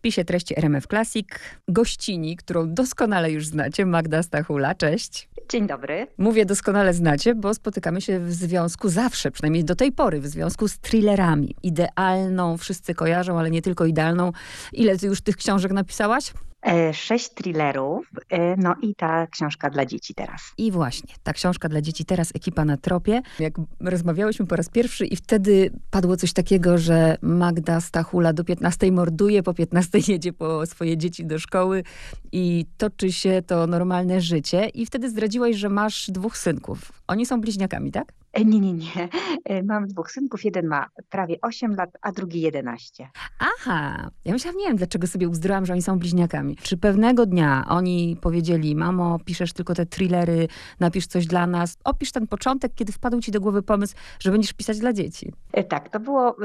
spisie treści RMF Classic gościni, którą doskonale już znacie, Magda Stachula. Cześć. Dzień dobry. Mówię doskonale znacie, bo spotykamy się w związku zawsze, przynajmniej do tej pory, w związku z thrillerami. Idealną, wszyscy kojarzą, ale nie tylko idealną. Ile ty już tych książek napisałaś? E, sześć thrillerów, e, no i ta książka dla dzieci teraz. I właśnie, ta książka dla dzieci teraz, ekipa na tropie. Jak rozmawiałyśmy po raz pierwszy i wtedy padło coś takiego, że Magda Stachula do 15 morduje, po 15 jedzie po swoje dzieci do szkoły i toczy się to normalne życie. I wtedy zdradziłaś, że masz dwóch synków. Oni są bliźniakami, tak? E, Nie, nie, nie. E, Mam dwóch synków. Jeden ma prawie 8 lat, a drugi 11. Aha, ja myślałam, nie wiem, dlaczego sobie uzdrołam, że oni są bliźniakami. Czy pewnego dnia oni powiedzieli, mamo, piszesz tylko te thrillery, napisz coś dla nas. Opisz ten początek, kiedy wpadł ci do głowy pomysł, że będziesz pisać dla dzieci. E, Tak, to było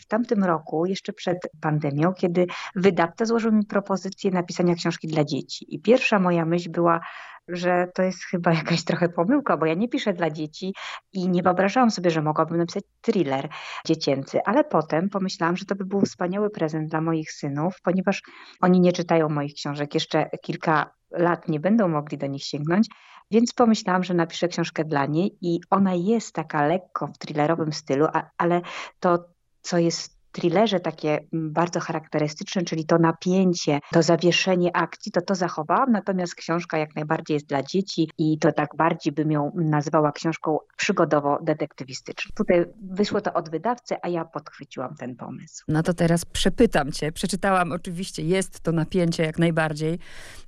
w tamtym roku, jeszcze przed pandemią, kiedy wydawca złożył mi propozycję napisania książki dla dzieci. I pierwsza moja myśl była, że to jest chyba jakaś trochę pomyłka, bo ja nie piszę dla dzieci i nie wyobrażałam sobie, że mogłabym napisać thriller dziecięcy, ale potem pomyślałam, że to by był wspaniały prezent dla moich synów, ponieważ oni nie czytają moich książek, jeszcze kilka lat nie będą mogli do nich sięgnąć, więc pomyślałam, że napiszę książkę dla niej i ona jest taka lekko w thrillerowym stylu, a, ale to, co jest thrillerze takie mm, bardzo charakterystyczne, czyli to napięcie, to zawieszenie akcji, to to zachowałam, natomiast książka jak najbardziej jest dla dzieci i to tak bardziej bym ją nazwała książką przygodowo-detektywistyczną. Tutaj wyszło to od wydawcy, a ja podchwyciłam ten pomysł. No to teraz przepytam cię. Przeczytałam oczywiście, jest to napięcie jak najbardziej.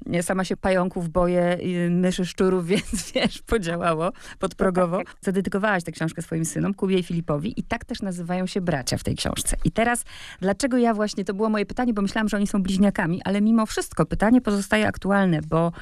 Ja Sama się pająków boję, myszy szczurów, więc wiesz, podziałało podprogowo. Zadedykowałaś tę książkę swoim synom, Kubie i Filipowi i tak też nazywają się bracia w tej książce. I teraz, dlaczego ja właśnie, to było moje pytanie, bo myślałam, że oni są bliźniakami, ale mimo wszystko pytanie pozostaje aktualne, bo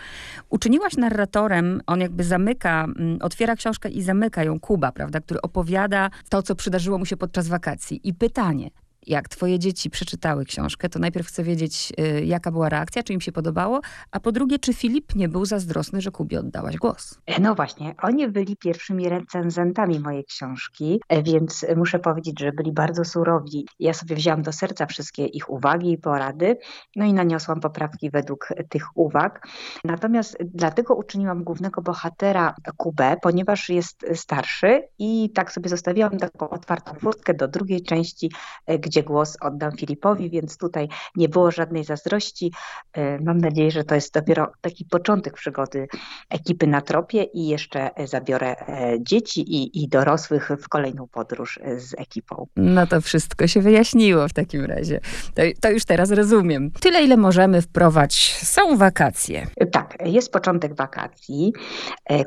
uczyniłaś narratorem, on jakby zamyka, mm, otwiera książkę i zamyka ją Kuba, prawda, który opowiada to, co przydarzyło mu się podczas wakacji. I pytanie, jak twoje dzieci przeczytały książkę, to najpierw chcę wiedzieć, y, jaka była reakcja, czy im się podobało, a po drugie, czy Filip nie był zazdrosny, że Kubie oddałaś głos? No właśnie, oni byli pierwszymi recenzentami mojej książki, e, więc muszę powiedzieć, że byli bardzo surowi. Ja sobie wzięłam do serca wszystkie ich uwagi i porady, no i naniosłam poprawki według tych uwag. Natomiast dlatego uczyniłam głównego bohatera Kubę, ponieważ jest starszy i tak sobie zostawiłam taką otwartą furtkę do drugiej części, e, gdzie głos oddam Filipowi, więc tutaj nie było żadnej zazdrości. E, Mam nadzieję, że to jest dopiero taki początek przygody ekipy na tropie i jeszcze e, zabiorę e, dzieci i, i dorosłych w kolejną podróż z ekipą. No to wszystko się wyjaśniło w takim razie. To, to już teraz rozumiem. Tyle, ile możemy wprowadź. Są wakacje. Tak, jest początek wakacji.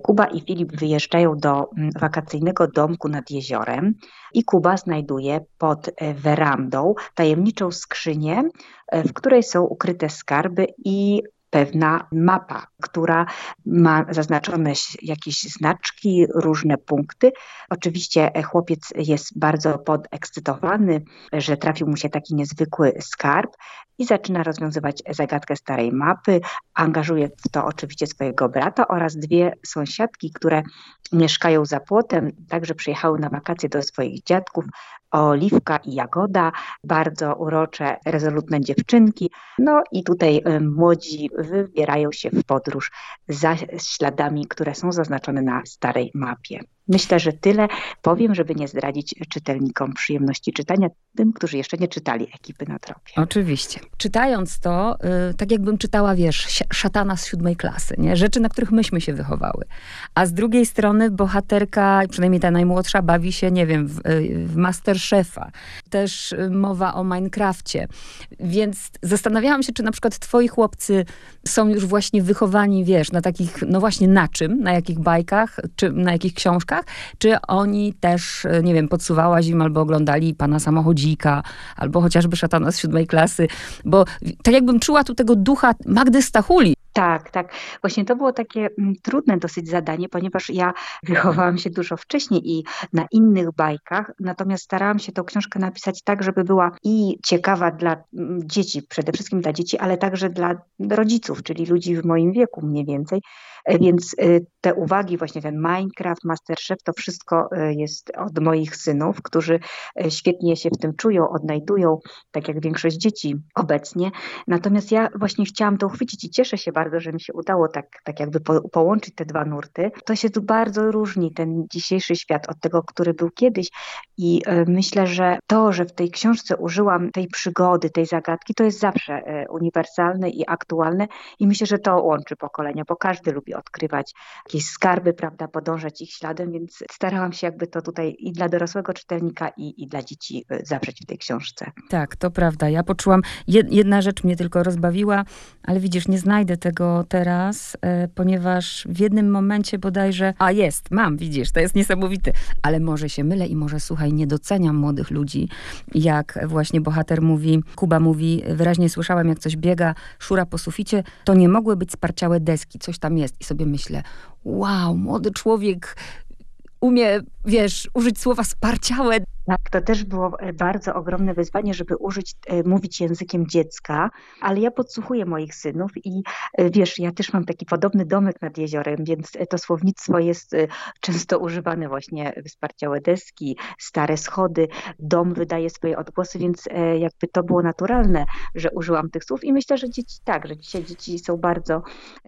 Kuba i Filip wyjeżdżają do mm, wakacyjnego domku nad jeziorem i Kuba znajduje pod e, werandą tajemniczą skrzynię, e, w której są ukryte skarby i pewna mapa, która ma zaznaczone jakieś znaczki, różne punkty. Oczywiście e, chłopiec jest bardzo podekscytowany, że trafił mu się taki niezwykły skarb i zaczyna rozwiązywać zagadkę starej mapy. Angażuje w to oczywiście swojego brata oraz dwie sąsiadki, które mieszkają za płotem, także przyjechały na wakacje do swoich dziadków. Oliwka i Jagoda, bardzo urocze, rezolutne dziewczynki. No i tutaj y, młodzi wybierają się w podróż za śladami, które są zaznaczone na starej mapie. Myślę, że tyle powiem, żeby nie zdradzić czytelnikom przyjemności czytania, tym, którzy jeszcze nie czytali ekipy na tropie. Oczywiście. Czytając to, y, tak jakbym czytała, wiesz, szatana z siódmej klasy, nie? Rzeczy, na których myśmy się wychowały. A z drugiej strony bohaterka, przynajmniej ta najmłodsza, bawi się, nie wiem, w, y, w Masterchefa. Też y, mowa o Minecrafcie. Więc zastanawiałam się, czy na przykład twoi chłopcy są już właśnie wychowani, wiesz, na takich, no właśnie na czym, na jakich bajkach, czy na jakich książkach, czy oni też, y, nie wiem, podsuwałaś im albo oglądali Pana Samochodzika, albo chociażby Szatana z siódmej klasy, bo tak jakbym czuła tu tego ducha Magdy Stachuli. Tak, tak. Właśnie to było takie mm, trudne dosyć zadanie, ponieważ ja wychowałam się dużo wcześniej i na innych bajkach, natomiast starałam się tę książkę napisać tak, żeby była i ciekawa dla mm, dzieci, przede wszystkim dla dzieci, ale także dla rodziców, czyli ludzi w moim wieku mniej więcej. E, więc e, te uwagi, właśnie ten Minecraft, Masterchef, to wszystko e, jest od moich synów, którzy świetnie się w tym czują, odnajdują, tak jak większość dzieci obecnie. Natomiast ja właśnie chciałam to uchwycić i cieszę się bardzo, że mi się udało tak, tak jakby po, połączyć te dwa nurty. To się tu bardzo różni, ten dzisiejszy świat od tego, który był kiedyś i myślę, że to, że w tej książce użyłam tej przygody, tej zagadki, to jest zawsze uniwersalne i aktualne i myślę, że to łączy pokolenia, bo każdy lubi odkrywać jakieś skarby, prawda, podążać ich śladem, więc starałam się jakby to tutaj i dla dorosłego czytelnika, i, i dla dzieci y, zawrzeć w tej książce. Tak, to prawda. Ja poczułam, jedna rzecz mnie tylko rozbawiła, ale widzisz, nie znajdę tego teraz, e, ponieważ w jednym momencie bodajże, a jest, mam, widzisz, to jest niesamowite, ale może się mylę i może, słuchaj, nie doceniam młodych ludzi, jak właśnie bohater mówi, Kuba mówi, wyraźnie słyszałem, jak coś biega, szura po suficie, to nie mogły być sparciałe deski, coś tam jest. I sobie myślę, wow, młody człowiek umie, wiesz, użyć słowa sparciałe. Tak, to też było e, bardzo ogromne wyzwanie, żeby użyć, e, mówić językiem dziecka, ale ja podsłuchuję moich synów i e, wiesz, ja też mam taki podobny domek nad jeziorem, więc to słownictwo jest często używane właśnie, wsparciałe deski, stare schody, dom wydaje swoje odgłosy, więc jakby to było naturalne, że użyłam tych słów i myślę, że dzieci tak, że dzisiaj dzieci są bardzo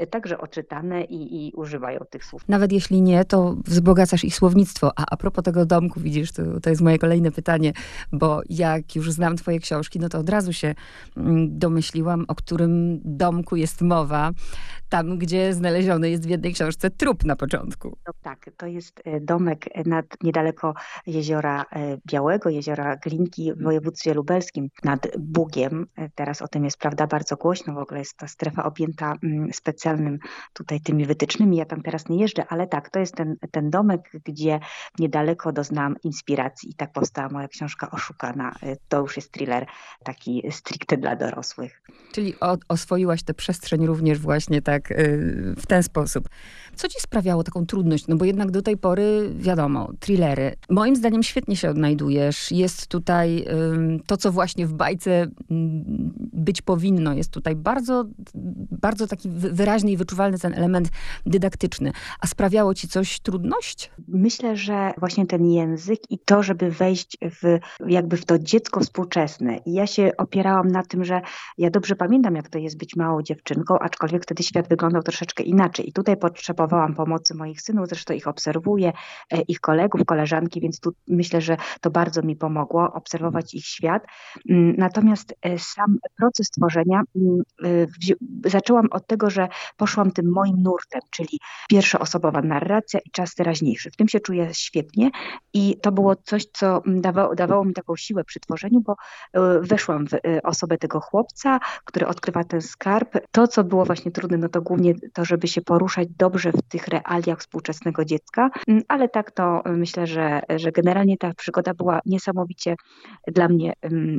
także oczytane i, i używają tych słów. Nawet jeśli nie, to wzbogacasz ich słownictwo. A a propos tego domku, widzisz, to, to jest moje kolejne pytanie, bo jak już znam twoje książki, no to od razu się mm, domyśliłam, o którym domku jest mowa. Tam, gdzie znaleziony jest w jednej książce trup na początku. No tak, to jest e, domek nad, niedaleko jeziora e, Białego, jeziora Glinki w województwie lubelskim, nad Bugiem. E, teraz o tym jest, prawda, bardzo głośno. W ogóle jest ta strefa objęta mm, specjalnym tutaj tymi wytycznymi. Ja tam teraz nie jeżdżę, ale tak, to jest ten, ten domek, gdzie niedaleko doznałam inspiracji i tak powstała moja książka Oszukana. Y, to już jest thriller taki stricte dla dorosłych. Czyli oswoiłaś tę przestrzeń również właśnie tak y, w ten sposób. Co ci sprawiało taką trudność? No bo jednak do tej pory, wiadomo, thrillery. Moim zdaniem świetnie się odnajdujesz. Jest tutaj to, co właśnie w bajce mm, być powinno. Jest tutaj bardzo, bardzo taki wyraźny i wyczuwalny ten element dydaktyczny. A sprawiało ci coś trudność? Myślę, że właśnie ten język i to, żeby wejść w, jakby w to dziecko współczesne. I ja się opierałam na tym, że ja dobrze pamiętam, jak to jest być małą dziewczynką, aczkolwiek wtedy świat wyglądał troszeczkę inaczej. I tutaj potrzebowałam pomocy moich synów, zresztą ich obserwuję, e, ich kolegów, koleżanki, więc tu myślę, że to bardzo mi pomogło obserwować ich świat. Mm, natomiast e, sam proces tworzenia mm, e, zaczęłam od tego, że poszłam tym moim nurtem, czyli pierwszoosobowa narracja i czas teraźniejszy. W tym się czuję świetnie i to było coś, co dawało, dawało mi taką siłę przy tworzeniu, bo e, weszłam w e, osobę tego chłopca, który odkrywa ten skarb. To, co było właśnie trudne, no to głównie to, żeby się poruszać dobrze w tych realiach współczesnego dziecka, ale tak to myślę, że, że generalnie ta przygoda była niesamowicie dla mnie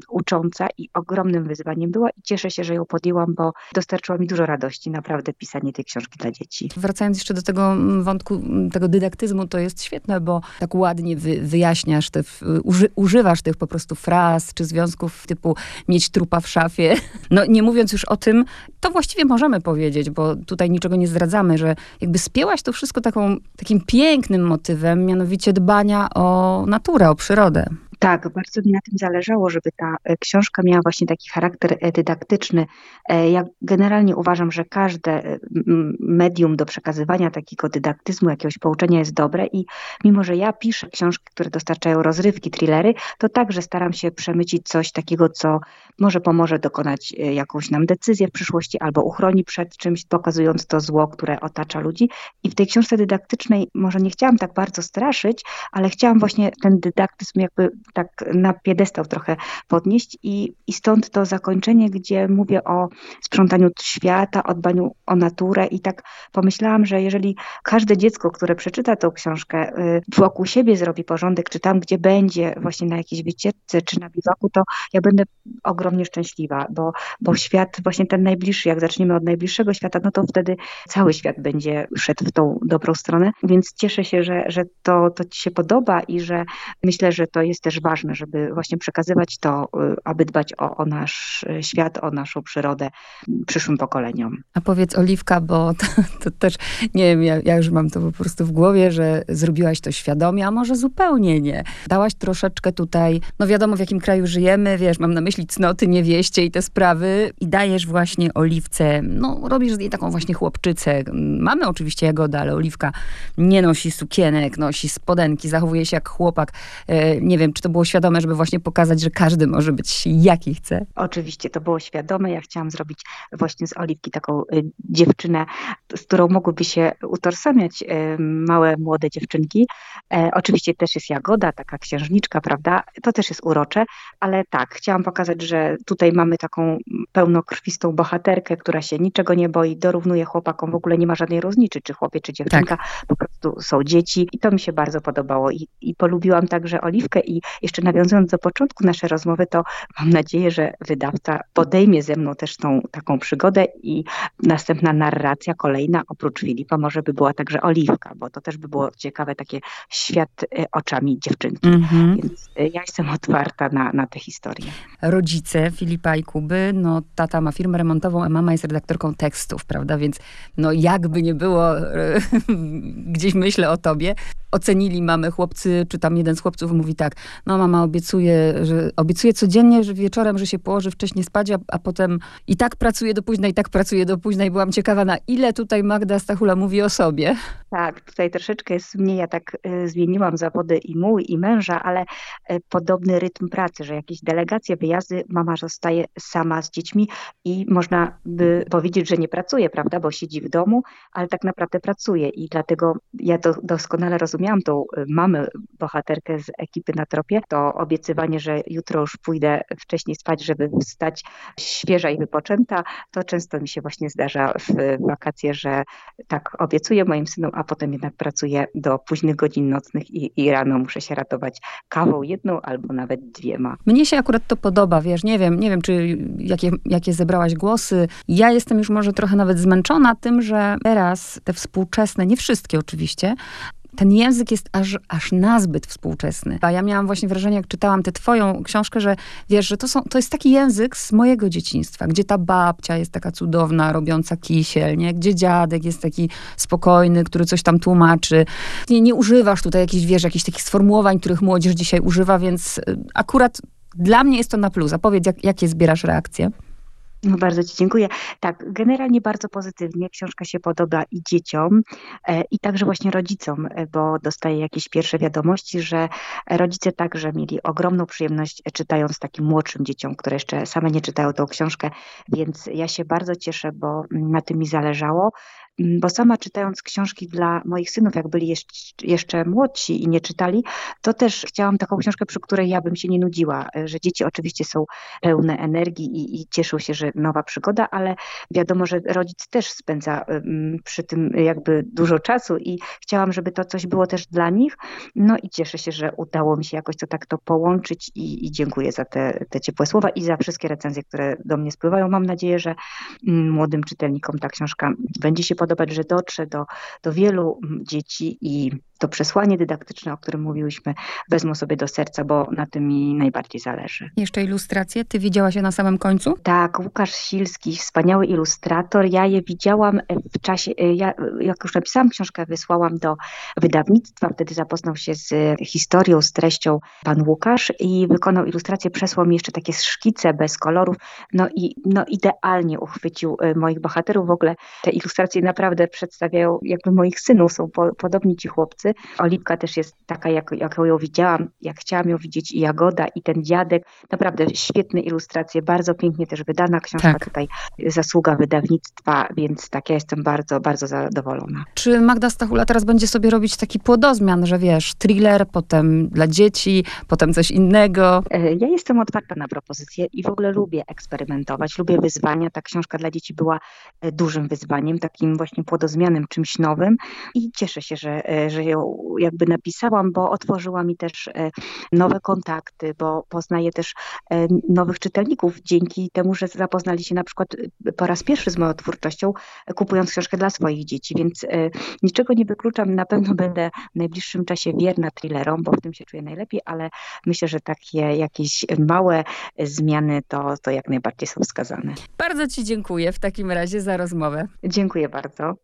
ucząca i ogromnym wyzwaniem była i cieszę się, że ją podjęłam, bo dostarczyła mi dużo radości naprawdę pisanie tej książki dla dzieci. Wracając jeszcze do tego wątku, tego dydaktyzmu, to jest świetne, bo tak ładnie wy, wyjaśniasz, te, uży, używasz tych po prostu fraz czy związków typu mieć trupa w szafie. No nie mówiąc już o tym, to właściwie możemy powiedzieć, bo tutaj niczego nie zdradzamy, że jakby spięłaś to wszystko taką, takim pięknym motywem, mianowicie dbania o naturę, o przyrodę. Tak, bardzo mi na tym zależało, żeby ta e, książka miała właśnie taki charakter e, dydaktyczny. E, ja generalnie uważam, że każde medium do przekazywania takiego dydaktyzmu, jakiegoś pouczenia jest dobre i mimo, że ja piszę książki, które dostarczają rozrywki, thrillery, to także staram się przemycić coś takiego, co może pomoże dokonać jakąś nam decyzję w przyszłości albo uchroni przed czymś, pokazując to zło, które otacza ludzi. I w tej książce dydaktycznej może nie chciałam tak bardzo straszyć, ale chciałam właśnie ten dydaktyzm jakby tak na piedestał trochę podnieść i, i stąd to zakończenie, gdzie mówię o sprzątaniu świata, o dbaniu o naturę i tak pomyślałam, że jeżeli każde dziecko, które przeczyta tą książkę, y, wokół siebie zrobi porządek, czy tam, gdzie będzie właśnie na jakiejś wycieczce, czy na biwaku, to ja będę ogromnie szczęśliwa, bo, bo świat właśnie ten najbliższy, jak zaczniemy od najbliższego świata, no to wtedy cały świat będzie szedł w tą dobrą stronę, więc cieszę się, że, że to, to Ci się podoba i że myślę, że to jest też ważne, żeby właśnie przekazywać to, y, aby dbać o, o nasz świat, o naszą przyrodę przyszłym pokoleniom. A powiedz Oliwka, bo to, to też, nie wiem, ja, ja, już mam to po prostu w głowie, że zrobiłaś to świadomie, a może zupełnie nie. Dałaś troszeczkę tutaj, no wiadomo w jakim kraju żyjemy, wiesz, mam na myśli cnoty, niewieście i te sprawy i dajesz właśnie Oliwce, no robisz z niej taką właśnie chłopczycę. Mamy oczywiście Jagoda, ale Oliwka nie nosi sukienek, nosi spodenki, zachowuje się jak chłopak. E, nie wiem, czy to było świadome, żeby właśnie pokazać, że każdy może być jaki chce? Oczywiście, to było świadome. Ja chciałam zrobić właśnie z Oliwki taką y, dziewczynę, z którą mogłyby się utożsamiać y, małe, młode dziewczynki. E, oczywiście też jest Jagoda, taka księżniczka, prawda? To też jest urocze, ale tak, chciałam pokazać, że tutaj mamy taką pełnokrwistą bohaterkę, która się niczego nie boi, dorównuje chłopakom, w ogóle nie ma żadnej różnicy, czy chłopiec, czy dziewczynka, tak. po prostu są dzieci i to mi się bardzo podobało i, i polubiłam także Oliwkę i jeszcze nawiązując do początku naszej rozmowy, to mam nadzieję, że wydawca podejmie ze mną też tą taką przygodę i następna narracja kolejna oprócz Filipa może by była także Oliwka, bo to też by było ciekawe takie świat e, oczami dziewczynki. -hmm. Więc e, ja jestem otwarta na, na tę historię. Rodzice Filipa i Kuby, no tata ma firmę remontową, a mama jest redaktorką tekstów, prawda? Więc no jakby nie było, gdzieś myślę o tobie, ocenili mamy chłopcy, czy tam jeden z chłopców mówi tak, no mama obiecuje, że obiecuje codziennie, że wieczorem, że się położy wcześniej spać, a, a potem i tak pracuje do późna, i tak pracuje do późna i byłam ciekawa, na ile tutaj Magda Stachula mówi o sobie. Tak, tutaj troszeczkę jest mnie, ja tak y, zmieniłam zawody i mój, i męża, ale y, podobny rytm pracy, że jakieś delegacje, wyjazdy, mama zostaje sama z dziećmi i można by powiedzieć, że nie pracuje, prawda, bo siedzi w domu, ale tak naprawdę pracuje i dlatego ja to doskonale rozumiałam tą y, mamę, bohaterkę z ekipy na tropie, to obiecywanie, że jutro już pójdę wcześniej spać, żeby wstać świeża i wypoczęta, to często mi się właśnie zdarza w wakacje, że tak obiecuję moim synom, a potem jednak pracuję do późnych godzin nocnych i, i rano muszę się ratować kawą jedną albo nawet dwiema. Mnie się akurat to podoba, wiesz, nie wiem, nie wiem, czy jakie, jakie zebrałaś głosy. Ja jestem już może trochę nawet zmęczona tym, że teraz te współczesne, nie wszystkie oczywiście, ten język jest aż, aż nazbyt współczesny. A ja miałam właśnie wrażenie, jak czytałam tę twoją książkę, że wiesz, że to, są, to jest taki język z mojego dzieciństwa, gdzie ta babcia jest taka cudowna, robiąca kisiel, nie? gdzie dziadek jest taki spokojny, który coś tam tłumaczy. Nie, nie używasz tutaj jakichś, wiesz, jakichś takich sformułowań, których młodzież dzisiaj używa, więc y, akurat dla mnie jest to na plus. A powiedz, jak, jakie zbierasz reakcje? No bardzo Ci dziękuję. Tak, generalnie bardzo pozytywnie. Książka się podoba i dzieciom, e, i także właśnie rodzicom, e, bo dostaję jakieś pierwsze wiadomości, że rodzice także mieli ogromną przyjemność e, czytając takim młodszym dzieciom, które jeszcze same nie czytają tą książkę, więc ja się bardzo cieszę, bo na tym mi zależało. Mm, bo sama czytając książki dla moich synów, jak byli jeszcze młodsi i nie czytali, to też chciałam taką książkę, przy której ja bym się nie nudziła, e, że dzieci oczywiście są pełne energii i, i cieszą się, że nowa przygoda, ale wiadomo, że rodzic też spędza przy tym jakby dużo czasu i chciałam, żeby to coś było też dla nich. No i cieszę się, że udało mi się jakoś to tak to połączyć i, i dziękuję za te, te ciepłe słowa i za wszystkie recenzje, które do mnie spływają. Mam nadzieję, że mm, młodym czytelnikom ta książka będzie się podobać, że dotrze do, do wielu mm, dzieci i to przesłanie dydaktyczne, o którym mówiłyśmy, wezmą sobie do serca, bo na tym mi najbardziej zależy. Jeszcze ilustracje? Ty widziałaś je na samym końcu? Tak, Łukasz Silski, wspaniały ilustrator. Ja je widziałam w czasie, ja, jak już napisałam książkę, wysłałam do wydawnictwa, wtedy zapoznał się z historią, z treścią pan Łukasz i wykonał ilustrację, przesłał mi jeszcze takie szkice bez kolorów, no i no idealnie uchwycił y, moich bohaterów. W ogóle te ilustracje naprawdę przedstawiają jakby moich synów, są po, podobni ci chłopcy nocy. Oliwka też jest taka, jak, jak ją widziałam, jak chciałam ją widzieć i Jagoda i ten dziadek. Naprawdę świetne ilustracje, bardzo pięknie też wydana książka Tak. tutaj, zasługa wydawnictwa, więc tak, ja jestem bardzo, bardzo zadowolona. Czy Magda Stachula teraz będzie sobie robić taki płodozmian, że wiesz, thriller, potem dla dzieci, potem coś innego? E, Ja jestem otwarta na propozycje i w ogóle lubię eksperymentować, lubię wyzwania. Ta książka dla dzieci była e, dużym wyzwaniem, takim właśnie płodozmianem, czymś nowym i cieszę się, że, e, że ją jakby napisałam, bo otworzyła mi też e, nowe kontakty, bo poznaję też e, nowych czytelników dzięki temu, że zapoznali się na przykład e, po raz pierwszy z moją twórczością, kupując książkę dla swoich dzieci, więc niczego nie wykluczam. Na pewno będę w najbliższym czasie wierna thrillerom, bo w tym się czuję najlepiej, ale myślę, że takie jakieś małe zmiany to, to jak najbardziej są wskazane. Bardzo ci dziękuję w takim razie za rozmowę. Dziękuję bardzo.